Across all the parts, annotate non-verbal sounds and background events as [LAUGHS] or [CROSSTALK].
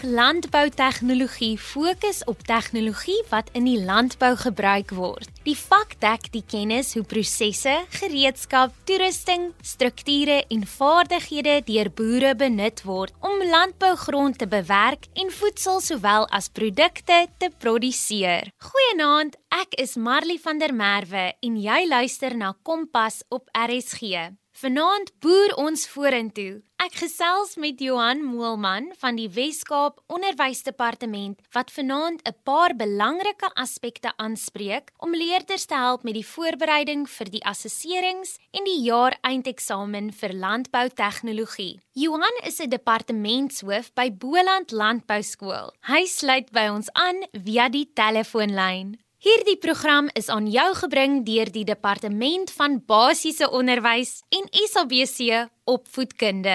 Fak Landboutegnologie fokus op tegnologie wat in die landbou gebruik word. Die vak dek die kennis hoe prosesse, gereedskap, toerusting, strukture en vaardighede deur boere benut word om landbougrond te bewerk en voedsel sowel as produkte te produseer. Goeienaand, ek is Marley van der Merwe en jy luister na Kompas op RSG. Vanaand boer ons vorentoe. Ek gesels met Johan Moelman van die Wes-Kaap Onderwysdepartement wat vanaand 'n paar belangrike aspekte aanspreek om leerders te help met die voorbereiding vir die assesserings en die jaareindeksamen vir landboutegnologie. Johan is 'n departementshoof by Boland Landbou Skool. Hy sluit by ons aan via die telefoonlyn. Hierdie program is aan jou gebring deur die Departement van Basiese Onderwys en SABC Opvoedkunde.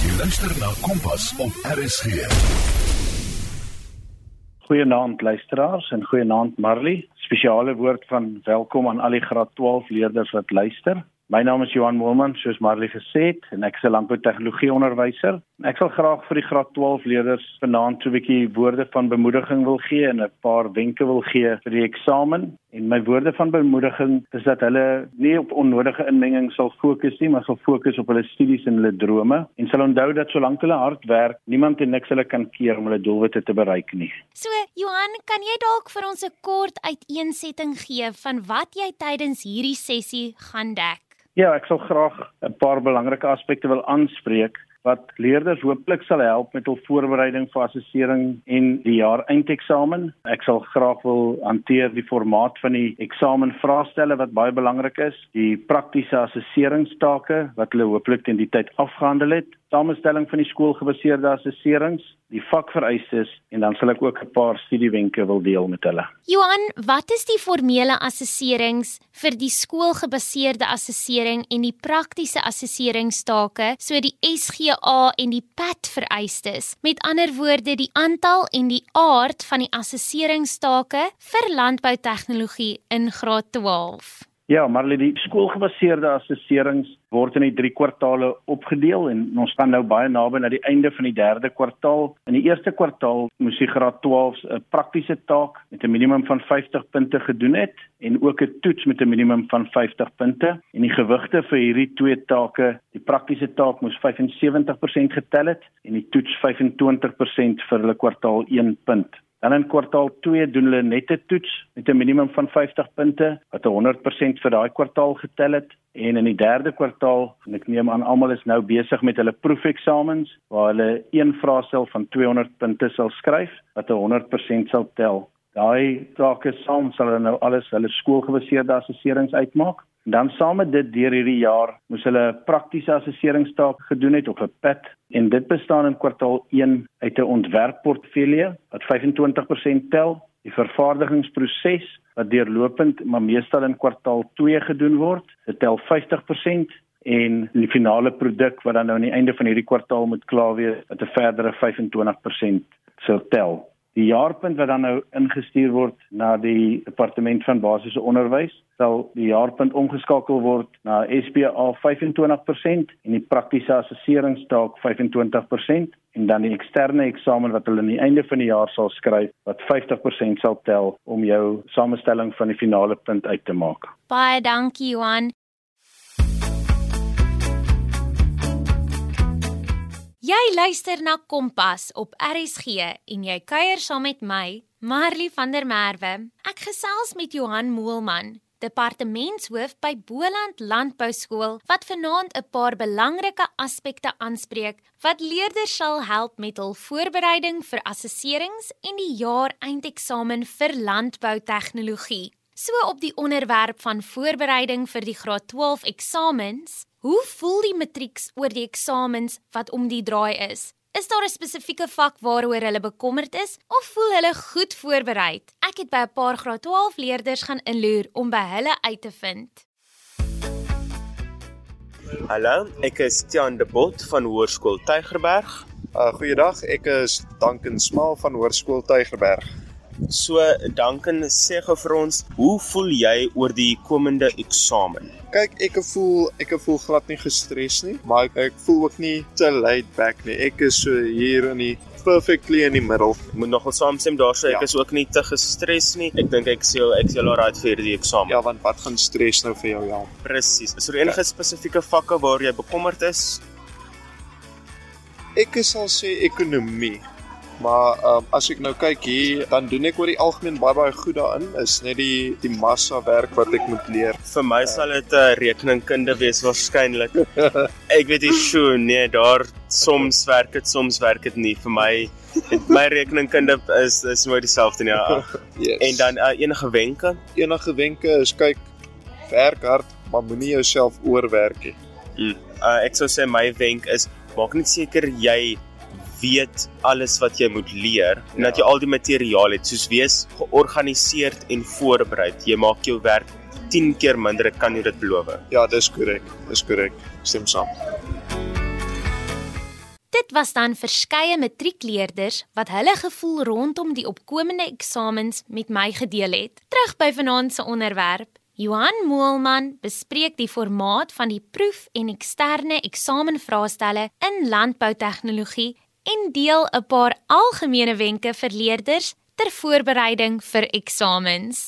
Jy luister na Kompas op RSG. Goeienaand luisteraars en goeienaand Marley. Spesiale woord van welkom aan al die graad 12 leerders wat luister. My naam is Johan Moelman, soos Marley gesê het, en ek is 'n landboutegnologie onderwyser. Ek sal graag vir die graad 12 leerders vanaand 'n bietjie woorde van bemoediging wil gee en 'n paar wenke wil gee vir die eksamen. En my woorde van bemoediging is dat hulle nie op onnodige inmenging sal fokus nie, maar sal fokus op hulle studies en hulle drome en sal onthou dat solank hulle hard werk, niemand en niks hulle kan keer om hulle doelwitte te bereik nie. So, Johan, kan jy dalk vir ons 'n kort uiteensetting gee van wat jy tydens hierdie sessie gaan dek? Ja, ek sal graag 'n paar belangrike aspekte wil aanspreek wat leerders hooplik sal help met hul voorbereiding vir assessering en die jaar eindeksamen. Ek sal graag wil hanteer die formaat van die eksamenvraestelle wat baie belangrik is, die praktiese assesseringstake wat hulle hooplik teen die tyd afgehandel het, samestelling van die skoolgebaseerde assesserings, die vakvereistes en dan sal ek ook 'n paar studiewenke wil deel met hulle. Johan, wat is die formele assesserings vir die skoolgebaseerde assessering en die praktiese assesseringstake, so die SGA en die PAT vereistes? Met ander woorde, die aantal en die aard van die assesseringstake vir landboutegnologie in graad 12. Ja, maar die skoolgebaseerde assesserings word in die 3 kwartaale opgedeel en ons staan nou baie naby na die einde van die 3de kwartaal. In die eerste kwartaal moes die graad 12s 'n praktiese taak met 'n minimum van 50 punte gedoen het en ook 'n toets met 'n minimum van 50 punte. En die gewigte vir hierdie twee take, die praktiese taak moes 75% getel het en die toets 25% vir hulle kwartaal 1 punt. Dan in kwartaal 2 doen hulle net 'n toets met 'n minimum van 50 punte wat 100% vir daai kwartaal getel het en in die derde kwartaal en ek neem aan almal is nou besig met hulle proefeksamens waar hulle een vraestel van 200 punte sal skryf wat 100% sal tel. Daai take saam sal hulle nou alles hulle skoolgebaseerde assesserings uitmaak. Dan saam met dit deur hierdie jaar moes hulle praktiese assesseringstaak gedoen het op 'n PET en dit bestaan in kwartaal 1 uit 'n ontwerpportfolio wat 25% tel, die vervaardigingsproses wat deurlopend maar meestal in kwartaal 2 gedoen word, dit tel 50% en die finale produk wat dan nou aan die einde van hierdie kwartaal moet klaar wees wat 'n verdere 25% sou tel. Die jaarpunt wat dan nou ingestuur word na die departement van basiese onderwys, sal die jaarpunt omgeskakel word na SPA 25% en die praktiese assesseringstaak 25% en dan die eksterne eksamen wat hulle aan die einde van die jaar sal skryf wat 50% sal tel om jou samestelling van die finale punt uit te maak. Baie dankie Johan. Jy luister na Kompas op RSG en jy kuier saam met my, Marley van der Merwe. Ek gesels met Johan Moelman, departementshoof by Boland Landbou Skool, wat vanaand 'n paar belangrike aspekte aanspreek wat leerders sal help met hul voorbereiding vir assesserings en die jaar eindeksamen vir landboutegnologie. So op die onderwerp van voorbereiding vir die graad 12 eksamens, Hoe voel die matrieks oor die eksamens wat om die draai is? Is daar 'n spesifieke vak waaroor hulle bekommerd is of voel hulle goed voorberei? Ek het by 'n paar graad 12 leerders gaan inloer om by hulle uit te vind. Hallo, ek is Tiaan de Bot van Hoërskool Tygerberg. Uh goeiedag, ek is Duncan Smal van Hoërskool Tygerberg. So Duncan, sê gou vir ons, hoe voel jy oor die komende eksamen? Kyk, ek voel ek voel glad nie gestres nie, maar ek, ek voel ook nie te laid back nie. Ek is so hier in die perfectly in die middel. Ek moet nogal saamstem daarso, ek Ja. is ook nie te gestres nie. Ek dink ek sal ek sal alright vir die eksamen. Ja, want wat gaan stres nou vir jou help? Presies. Is daar enige spesifieke vakke waar jy bekommerd is? Ek sal sê ekonomie. Maar um, as ek nou kyk hier, dan doen ek oor die algemeen baie baie goed daarin. Is net die die massa werk wat ek moet leer. Vir my sal dit 'n uh, rekeningkunde wees waarskynlik. [LAUGHS] ek weet nie sure nee, daar soms werk dit, soms werk dit nie vir my. My rekeningkunde is is nooit dieselfde nie. Ja. [LAUGHS] Yes. En dan uh, enige wenke? enige wenke is kyk werk hard, maar moenie jouself oorwerk nie. Mm. Uh, ek sou sê my wenk is maak net seker jy weet alles wat jy moet leer en Ja. dat jy al die materiaal het soos wees georganiseerd en voorberei. Jy maak jou werk 10 keer minder, ek kan jou dit beloof. Ja, dis korrek. Dis korrek. Stem saam. Dit was dan verskeie matriekleerders wat hulle gevoel rondom die opkomende eksamens met my gedeel het. Terug by vanaand se onderwerp. Johan Moelman bespreek die formaat van die proef en eksterne eksamenvraestelle in landboutegnologie en deel 'n paar algemene wenke vir leerders ter voorbereiding vir eksamens.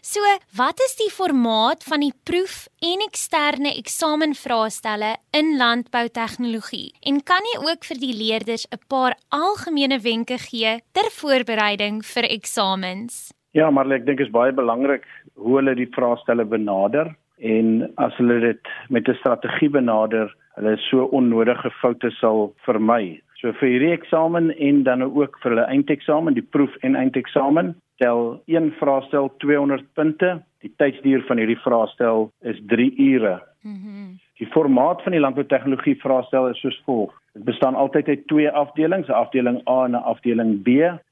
So, wat is die formaat van die proef en eksterne eksamenvraestelle in landboutegnologie? En kan jy ook vir die leerders 'n paar algemene wenke gee ter voorbereiding vir eksamens? Ja, maar ek dink is baie belangrik hoe hulle die vraestelle benader en as hulle dit met 'n strategie benader, hulle so onnodige foute sal vermy. So vir hierdie eksamen en dan ook vir hulle eindeksamen, die proef en eindeksamen, tel een vraestel 200 punte. Die tydsduur van hierdie vraestel is 3 ure. Mhm. Die formaat van die landboutegnologie vraestel is soos volg. Dit bestaan altyd uit twee afdelings, 'n afdeling A en 'n afdeling B.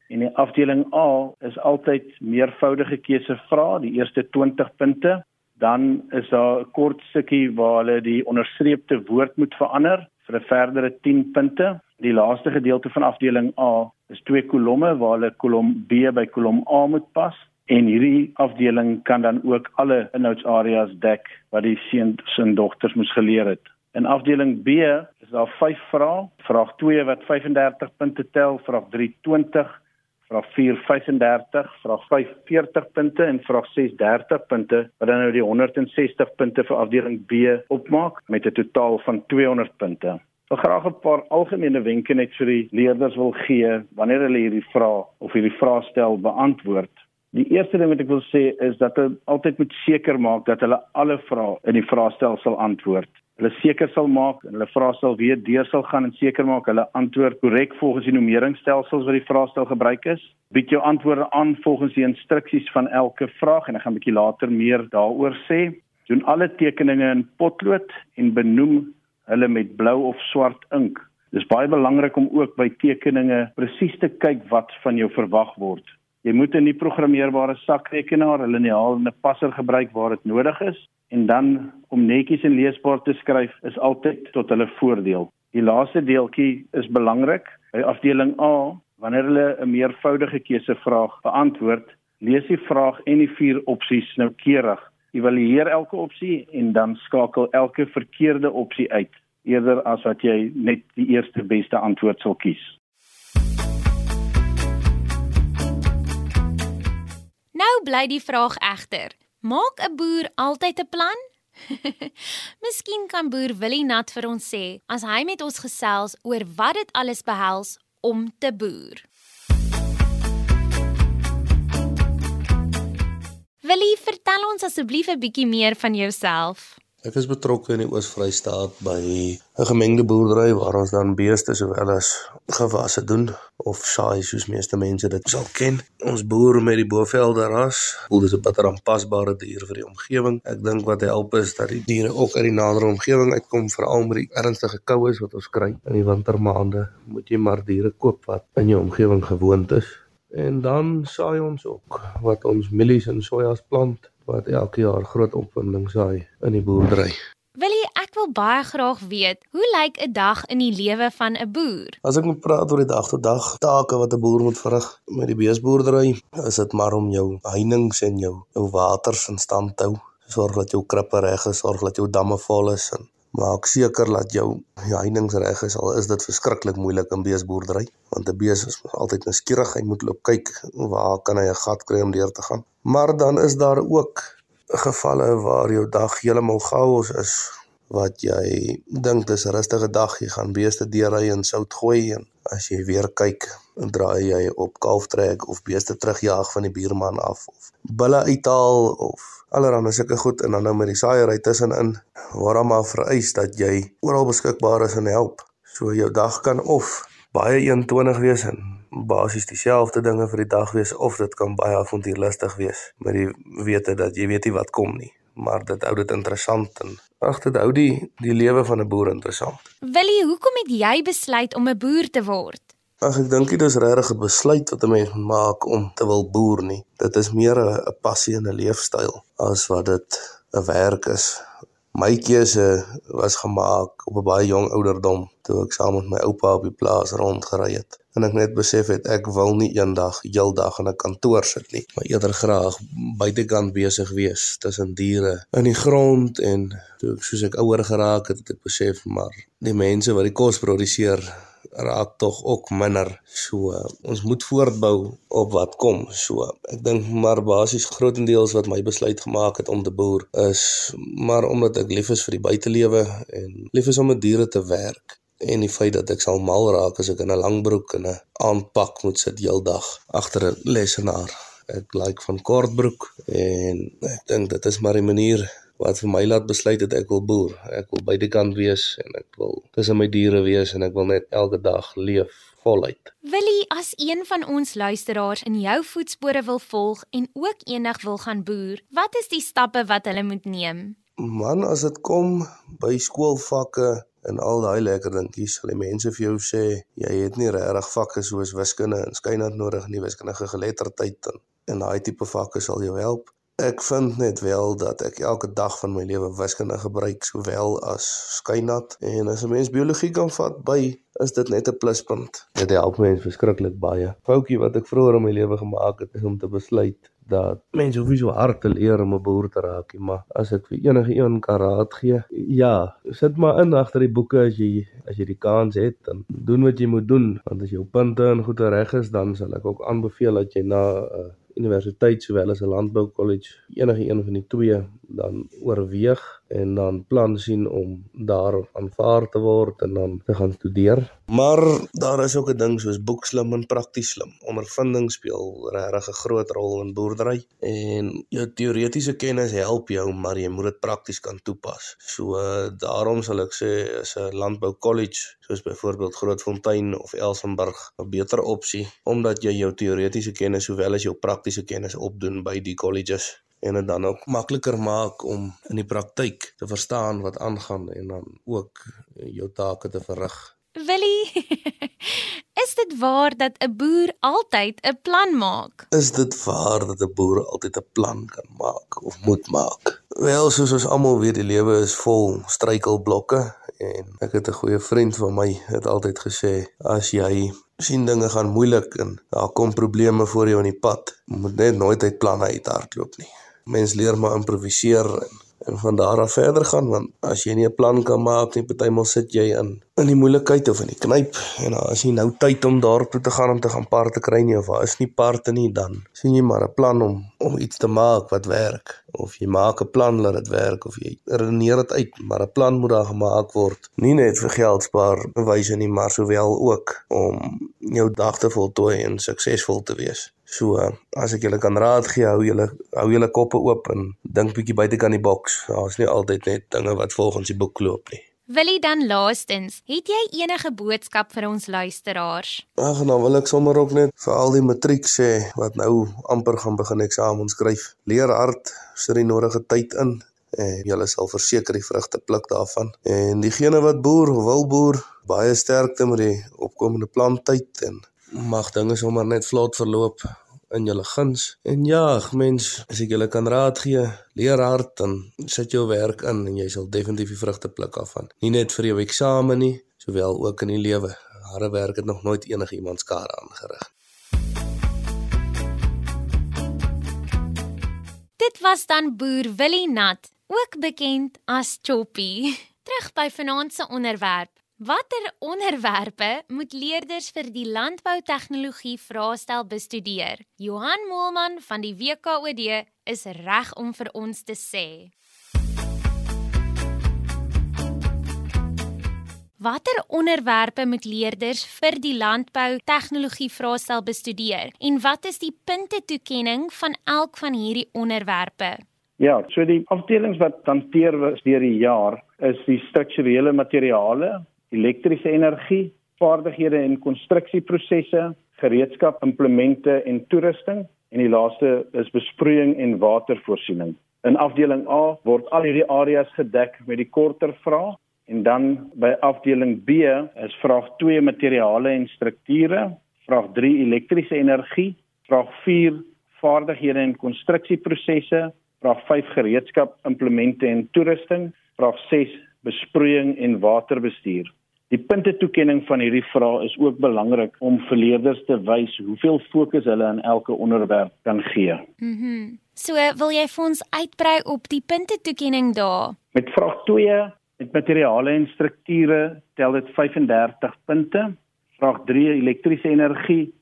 En die afdeling A is altyd meervoudige keuse vrae, die eerste 20 punte. Dan is daar 'n kort stukkie waar hulle die onderstreepte woord moet verander vir 'n verdere 10 punte. Die laaste gedeelte van afdeling A is twee kolomme waar hulle kolom B by kolom A moet pas. En hierdie afdeling kan dan ook alle inhoudsareas dek wat die seuns en dogters moes geleer het. In afdeling B is daar 5 vrae. Vraag 2 wat 35 punte tel, vraag 3 20, vraag 4 35, vraag 5 40 punte en vraag 6 30 punte wat dan nou die 160 punte vir afdeling B opmaak met 'n totaal van 200 punte. Ek wil graag 'n paar algemene wenke net vir die leerders wil gee wanneer hulle hierdie vraag of hierdie vraestel beantwoord. Die eerste ding wat ek wil sê is dat hulle altyd moet seker maak dat hulle alle vrae in die vraestel sal antwoord. Hulle seker sal maak en hulle vraestel weer deur sal gaan en seker maak hulle antwoord korrek volgens die numeringstelsels wat die vraestel gebruik is. Bied jou antwoorde aan volgens die instruksies van elke vraag en ek gaan 'n bietjie later meer daaroor sê. Doen alle tekeninge in potlood en benoem hulle met blou of swart ink. Dis baie belangrik om ook by tekeninge presies te kyk wat van jou verwag word. Jy moet 'n nie programmeerbare sakrekenaar, 'n liniaal en 'n passer gebruik waar dit nodig is en dan om netjies en leesbaar te skryf is altyd tot hulle voordeel. Die laaste deeltjie is belangrik. By afdeling A, wanneer hulle 'n meervoudige keusevraag beantwoord, lees die vraag en die vier opsies noukeurig. Evalueer elke opsie en dan skakel elke verkeerde opsie uit eerder as wat jy net die eerste beste antwoord sal kies. Nou bly die vraag egter: Maak 'n boer altyd 'n plan? [LAUGHS] Miskien kan boer Willie Nat vir ons sê as hy met ons gesels oor wat dit alles behels om te boer. Willie, vertel ons asseblief 'n bietjie meer van jouself. Ek is betrokke in die Oos-Vrystaat by 'n gemengde boerdery waar ons dan beeste sowel as gewasse doen of saai soos meeste mense dit sal ken. Ons boer met die Bovelde ras. Dit is 'n bitter aanpasbare dier vir die omgewing. Ek dink wat help is dat die diere ook uit die nader omgewing uitkom, veral met die ernstige koues wat ons kry in die wintermaande. Moet jy maar diere koop wat in jou omgewing gewoond is. En dan saai ons ook wat ons mielies en sojas plant wat elke jaar groot opwinding saai in die boerdery. Willie, ek wil baie graag weet, hoe lyk 'n dag in die lewe van 'n boer? As ek moet praat oor die dag tot dag take wat 'n boer moet verrig met die beesboerdery, is dit maar om jou heininge en jou jou waters in stand te hou. Sorg dat jou krippe reg is, sorg dat jou damme vol is en Maak seker dat jou heininge reg is al is dit verskriklik moeilik in beesboerdery want 'n bees is altyd nuuskierig, hy moet loop kyk waar kan hy 'n gat kry om deur te gaan. Maar dan is daar ook gevalle waar jou dag heeltemal chaos is wat jy dink dis 'n rustige dag, jy gaan beeste deurry en sout gooi en as jy weer kyk, draai jy op kalftrek of beeste terugjaag van die buurman af of bulle uithaal of allerhande sulke goed en dan nou met die saaiery tussenin waar hom maar vereis dat jy oral beskikbaar is en help. So jou dag kan of baie 21 wees en basies dieselfde dinge vir die dag wees of dit kan baie avontuurlustig wees met die wete dat jy weet nie wat kom nie maar dit hou dit interessant en ag dit hou die die lewe van 'n boer interessant. Willie, hoekom het jy besluit om 'n boer te word? Ag ek dink dit is regtig 'n besluit wat 'n mens maak om te wil boer nie. Dit is meer 'n passie en 'n leefstyl as wat dit 'n werk is. My keuse was gemaak op 'n baie jong ouderdom toe ek saam met my oupa op die plaas rondgery het. En ek net besef het ek wil nie eendag heeldag in 'n kantoor sit nie, maar eerder graag buitekant besig wees tussen diere in die grond en toe ek soos ek ouer geraak het, het ek besef maar die mense wat die kos produseer raak tog ook minder. So ons moet voortbou op wat kom. So ek dink maar basies grootendeels wat my besluit gemaak het om te boer is maar omdat ek lief is vir die buitelewe en lief is om met diere te werk en die feit dat ek sal mal raak as ek in 'n langbroek en 'n aanpak moet sit heeldag agter 'n lesenaar. Ek like van kortbroek en ek dink dit is maar die manier wat vir my laat besluit het ek wil boer. Ek wil buitekant wees en ek wil tussen my diere wees en ek wil net elke dag leef voluit. Willie, as een van ons luisteraars in jou voetspore wil volg en ook eendag wil gaan boer, wat is die stappe wat hulle moet neem? Man, as dit kom by skoolvakke en al daai lekker dingetjies sal die mense vir jou sê jy het nie regtig vakke soos wiskunde en skynheid nodig nie wiskundige geletterdheid en en daai tipe vakke sal jou help ek vind net wel dat ek elke dag van my lewe wiskunde gebruik sowel as skynheid en as 'n mens biologie kan vat by is dit net 'n pluspunt. Dit help mense verskriklik baie. Foutjie wat ek vroeër in my lewe gemaak het is om te besluit dat mense hoef nie so hard te leer om 'n boer te raak nie, maar as ek vir enige een kan raad gee, ja, sit maar in agter die boeke as jy as jy die kans het, dan doen wat jy moet doen, want as jou punte en goeie reg is, dan sal ek ook aanbeveel dat jy na 'n uh, universiteit sowel as 'n landbou kollege enige een van die twee dan oorweeg en dan plan sien om daar aanvaar te word en dan te gaan studeer. Maar daar is ook 'n ding soos boekslim en prakties slim. Ondervinding speel regtig 'n groot rol in boerdery en jou teoretiese kennis help jou, maar jy moet dit prakties kan toepas. So daarom sal ek sê as 'n landbou kollege soos byvoorbeeld Grootfontein of Elsenburg 'n beter opsie omdat jy jou teoretiese kennis sowel as jou praktiese kennis opdoen by die colleges en dit dan ook makliker maak om in die praktyk te verstaan wat aangaan en dan ook jou take te verrig. Willie, [LAUGHS] is dit waar dat 'n boer altyd 'n plan maak? Is dit waar dat 'n boer altyd 'n plan kan maak of moet maak? Wel, soos ons almal weet, die lewe is vol struikelblokke en ek het 'n goeie vriend van my het altyd gesê as jy sien dinge gaan moeilik en daar kom probleme voor jou in die pad, moet net nooit uit planne uithardloop nie mens leer maar improviseer en, en van daar af verder gaan want as jy nie 'n plan kan maak nie, partymal sit jy in in die moeilikheid of in die knyp en as jy nou tyd om daartoe te gaan om te gaan parte kry nie of daar is nie parte nie dan sien jy maar 'n plan om om iets te maak wat werk. Of jy maak 'n plan dat dit werk of jy redeneer dit uit maar 'n plan moet daar gemaak word. Nie net vir geld spaar wyse nie maar sowel ook om jou dag te voltooi en suksesvol te wees So as ek julle kan raad gee, hou julle hou julle koppe oop en dink bietjie buite kan die boks. Daar's nie altyd net dinge wat volgens die boek loop nie. Willie dan laastens, het jy enige boodskap vir ons luisteraars? Ag, nou wil ek sommer ook net vir al die matriek sê wat nou amper gaan begin eksamen skryf. Leer hard, sit die nodige tyd in en jy sal verseker die vrugte pluk daarvan. En diegene wat boer, wil boer, baie sterkte met die opkomende planttyd en mag dinge sommer net vlot verloop in julle guns. En ja, mens, as ek julle kan raad gee, leer hard en sit jou werk in en jy sal definitief die vrugte pluk af van. Nie net vir jou eksamen nie, sowel ook in die lewe. Harde werk het nog nooit enige iemand skade aangerig. Dit was dan boer Willie Nat, ook bekend as Choppy. Terug by vanaand se onderwerp. Watter onderwerpe moet leerders vir die landboutegnologie vraestel bestudeer? Johan Moelman van die WKOD is reg om vir ons te sê. Watter onderwerpe moet leerders vir die landbou tegnologie vraestel bestudeer en wat is die punte toekenning van elk van hierdie onderwerpe? Ja, so die afdelings wat hanteer is deur die jaar is die strukturele materiale, elektriese energie, vaardighede en konstruksieprosesse, gereedskap, implemente en toerusting en die laaste is besproeiing en watervoorsiening. In afdeling A word al hierdie areas gedek met die korter vrae En dan by afdeling B is vraag 2 materiale en strukture, vraag 3 elektriese energie, vraag 4 vaardighede en konstruksieprosesse, vraag 5 gereedskap, implemente en toerusting, vraag 6 besproeiing en waterbestuur. Die punte toekenning van hierdie vrae is ook belangrik om vir leerders te wys hoeveel fokus hulle aan elke onderwerp kan gee. Mhm. Mm so wil jy vir ons uitbrei op die punte toekenning daar? Met vraag 2 Met materiale en strukture tel dit 35 punte. Vraag 3 elektriese energie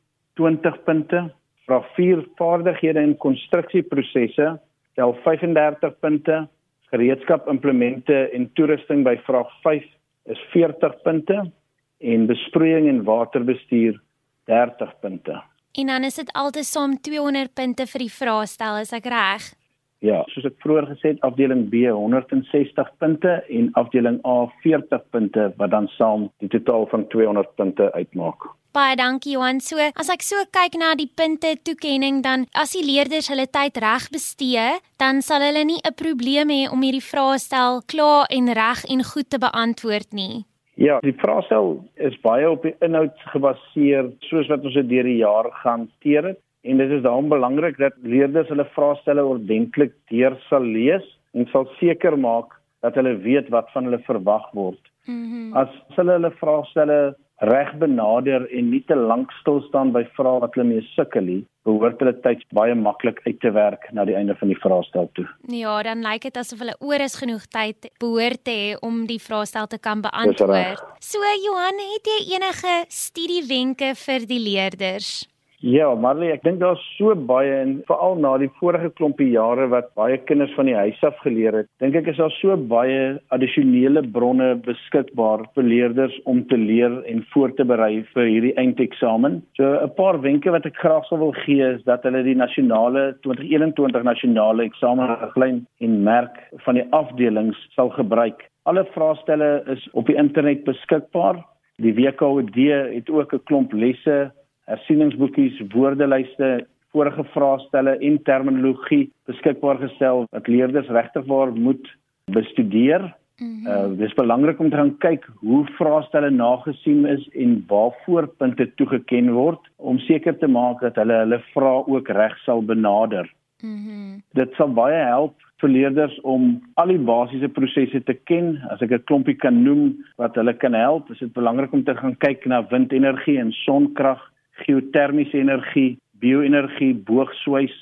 20 punte. Vraag 4 vaardighede en konstruksieprosesse tel 35 punte. Gereedskap, implemente en toerusting by vraag 5 is 40 punte en besproeiing en waterbestuur 30 punte. En dan is dit altesaam 200 punte vir die vraestel, is ek reg? Ja, soos ek vroeër gesê het, afdeling B 160 punte en afdeling A 40 punte wat dan saam die totaal van 200 punte uitmaak. Baie dankie Johan. So, as ek so kyk na die punte toekenning dan as die leerders hulle tyd reg bestee, dan sal hulle nie 'n probleem hê om hierdie vraestel klaar en reg en goed te beantwoord nie. Ja, die vraestel is baie op die inhoud gebaseer soos wat ons dit deur die jaar gaan hanteer het. En dit is daarom belangrik dat leerders hulle vraestelle ordentlik deur sal lees en sal seker maak dat hulle weet wat van hulle verwag word. Mm -hmm. As hulle hulle vraestelle reg benader en nie te lank stil staan by vrae wat hulle mee sukkel nie, behoort hulle tyd baie maklik uit te werk na die einde van die vraestel toe. Ja, dan lyk dit asof hulle oor is genoeg tyd behoort te hê om die vraestel te kan beantwoord. So Johan, het jy enige studiewenke vir die leerders? Ja, Marley, ek dink daar's so baie en veral na die vorige klompie jare wat baie kinders van die huis af geleer het, dink ek is daar so baie addisionele bronne beskikbaar vir leerders om te leer en voor te berei vir hierdie eindeksamen. So 'n paar wenke wat ek graag sou wil gee is dat hulle die nasionale 2021 nasionale eksamenriglyn en merk van die afdelings sal gebruik. Alle vraestelle is op die internet beskikbaar. Die WKOD het ook 'n klomp lesse hersieningsboekies, woordelyste, vorige vraestelle en terminologie beskikbaar gestel wat leerders regtig waar moet bestudeer. Mm -hmm. Uh dis belangrik om te gaan kyk hoe vraestelle nagesien is en waarvoor punte toegeken word om seker te maak dat hulle hulle vrae ook reg sal benader. Mm Dit sal baie help vir leerders om al die basiese prosesse te ken. As ek 'n klompie kan noem wat hulle kan help, is dit belangrik om te gaan kyk na windenergie en sonkrag geotermiese energie, bio-energie, boogswys,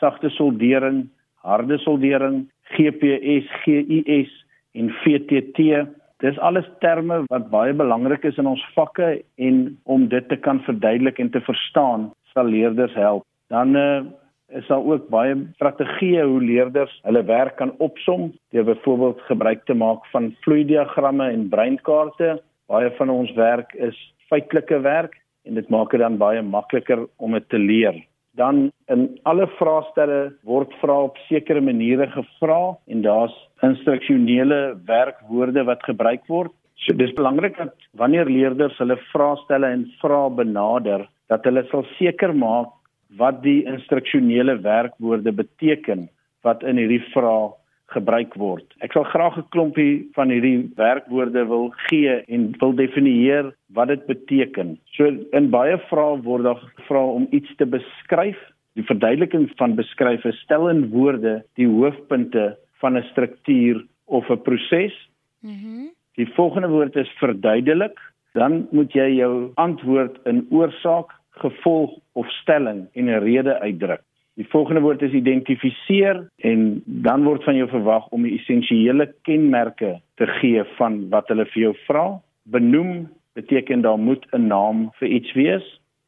sagte soldering, harde soldering, GPS, GIS en VTT. Dis alles terme wat baie belangrik is in ons vakke en om dit te kan verduidelik en te verstaan, sal leerders help. Dan uh, is daar ook baie strategieë hoe leerders hulle werk kan opsom deur byvoorbeeld gebruik te maak van vloeidiagramme en breinkaarte. Baie van ons werk is feitelike werk en dit maak dit dan baie makliker om dit te leer. Dan in alle vraestelle word vrae op sekere maniere gevra en daar's instruksionele werkwoorde wat gebruik word. So dis belangrik dat wanneer leerders hulle vraestelle en vrae benader, dat hulle sal seker maak wat die instruksionele werkwoorde beteken wat in hierdie vrae gebruik word. Ek sal graag 'n klompie van hierdie werkwoorde wil gee en wil definieer wat dit beteken. So in baie vrae word daar gevra om iets te beskryf. Die verduideliking van beskryf is stel in woorde die hoofpunte van 'n struktuur of 'n proses. Mhm. Mm die volgende woord is verduidelik. Dan moet jy jou antwoord in oorsaak, gevolg of stelling en 'n rede uitdruk. Die volgende woord is identifiseer en dan word van jou verwag om die essensiële kenmerke te gee van wat hulle vir jou vra. Benoem beteken daar moet 'n naam vir iets wees.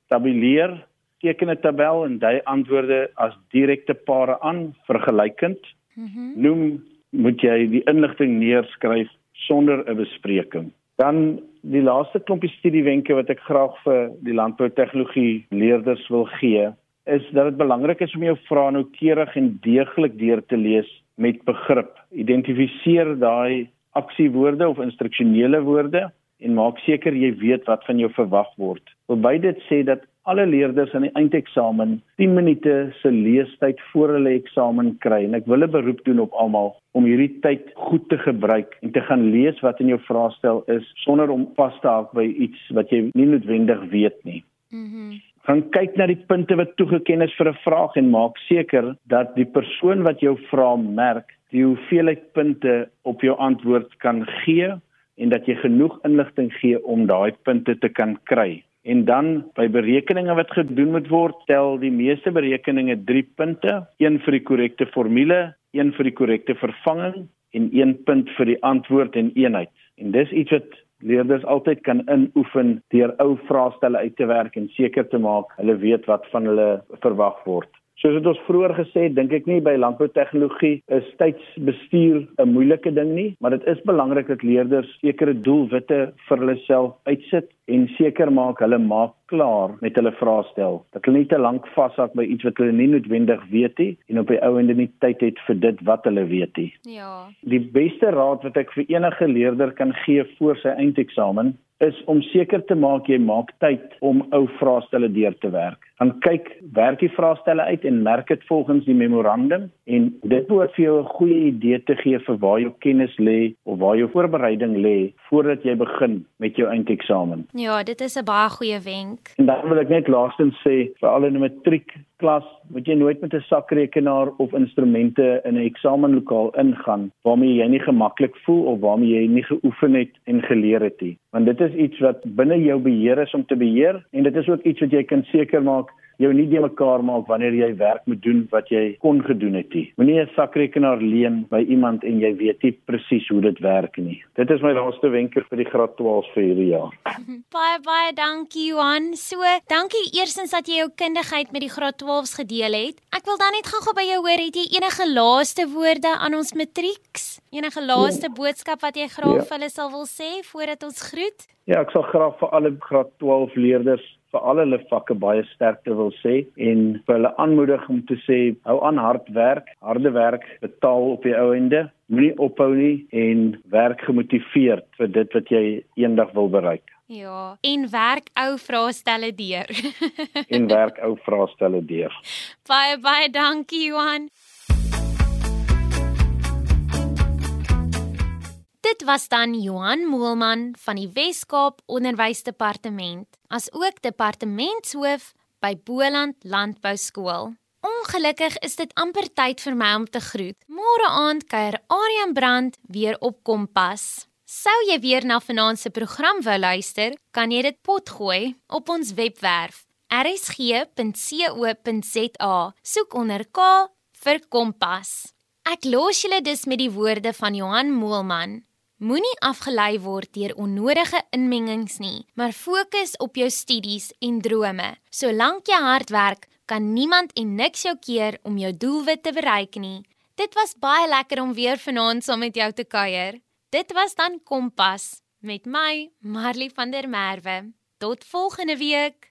Tabuleer teken 'n tabel en dui antwoorde as direkte pare aan vergelykend. Mm -hmm. Noem moet jy die inligting neerskryf sonder 'n bespreking. Dan die laaste klompie studiewenke wat ek graag vir die landboutegnologie leerders wil gee, is dat dit belangrik is om jou vrae noukeurig en deeglik deur te lees met begrip. Identifiseer daai aksiewoorde of instruksionele woorde en maak seker jy weet wat van jou verwag word. Verby dit sê dat alle leerders aan die eindeksamen 10 minute se leestyd voor hulle eksamen kry en ek wil 'n beroep doen op almal om hierdie tyd goed te gebruik en te gaan lees wat in jou vraestel is sonder om vas te haak by iets wat jy nie noodwendig weet nie. Mhm. Mm gaan kyk na die punte wat toegeken is vir 'n vraag en maak seker dat die persoon wat jou vra merk die hoeveelheid punte op jou antwoord kan gee en dat jy genoeg inligting gee om daai punte te kan kry. En dan by berekeninge wat gedoen moet word, tel die meeste berekeninge 3 punte, een vir die korrekte formule, een vir die korrekte vervanging en 1 punt vir die antwoord en eenheid. En dis iets wat leerders altyd kan inoefen deur ou vraestelle uit te werk en seker te maak hulle weet wat van hulle verwag word. Soos dit ons vroeër gesê het, dink ek nie by landboutegnologie is tydsbestuur 'n moeilike ding nie, maar dit is belangrik dat leerders sekere doelwitte vir hulle self uitsit en seker maak hulle maak klaar met hulle vraestel. Dat hulle nie te lank vashak by iets wat hulle nie noodwendig weet nie en op die ou ende nie tyd het vir dit wat hulle weet nie. Ja. Die beste raad wat ek vir enige leerder kan gee voor sy eindeksamen is om seker te maak jy maak tyd om ou vraestelle deur te werk. Dan kyk, werk die vraestelle uit en merk dit volgens die memorandum en dit behoort vir jou 'n goeie idee te gee vir waar jou kennis lê of waar jou voorbereiding lê voordat jy begin met jou eindeksamen. Ja, dit is 'n baie goeie wenk. En dan wil ek net laastens sê vir al die matriek klas moet jy nooit met 'n sakrekenaar of instrumente in 'n eksamenlokaal ingaan waarmee jy nie gemaklik voel of waarmee jy nie geoefen het en geleer het nie want dit is iets wat binne jou beheer is om te beheer en dit is ook iets wat jy kan seker maak jou nie die mekaar maak wanneer jy werk moet doen wat jy kon gedoen het nie. Moenie 'n sakrekenaar leen by iemand en jy weet nie presies hoe dit werk nie. Dit is my laaste wenker vir die graad 12 vir hierdie jaar. [LAUGHS] Baie baie dankie Johan. So, dankie eersins dat jy jou kundigheid met die graad 12s gedeel het. Ek wil dan net gou-gou by jou hoor, het jy enige laaste woorde aan ons matrieks? Enige laaste ja. boodskap wat jy graag ja. vir hulle sal wil sê voordat ons groet? Ja, ek sal graag vir alle graad 12 leerders vir al hulle vakke baie sterkte wil sê en vir hulle aanmoedig om te sê hou aan hard werk, harde werk betaal op die ou ende, moenie ophou nie en werk gemotiveerd vir dit wat jy eendag wil bereik. Ja, en werk ou vraestelle deur. en werk ou vraestelle deur. [LAUGHS] Baie baie dankie Johan. Dit was dan Johan Moelman van die Wes-Kaap Onderwysdepartement, as ook departementshoof by Boland Landbou Skool. Ongelukkig is dit amper tyd vir my om te groet. Môre aand kuier Aryan Brand weer op Kompas. Sou jy weer na vanaand se program wou luister, kan jy dit potgooi op ons webwerf rsg.co.za. Soek onder K vir Kompas. Ek los julle dus met die woorde van Johan Moelman. Moenie afgelei word deur onnodige inmengings nie, maar fokus op jou studies en drome. Solank jy hard werk, kan niemand en niks jou keer om jou doelwit te bereik nie. Dit was baie lekker om weer vanaand saam met jou te kuier. Dit was dan Kompas met my, Marley van der Merwe. Tot volgende week.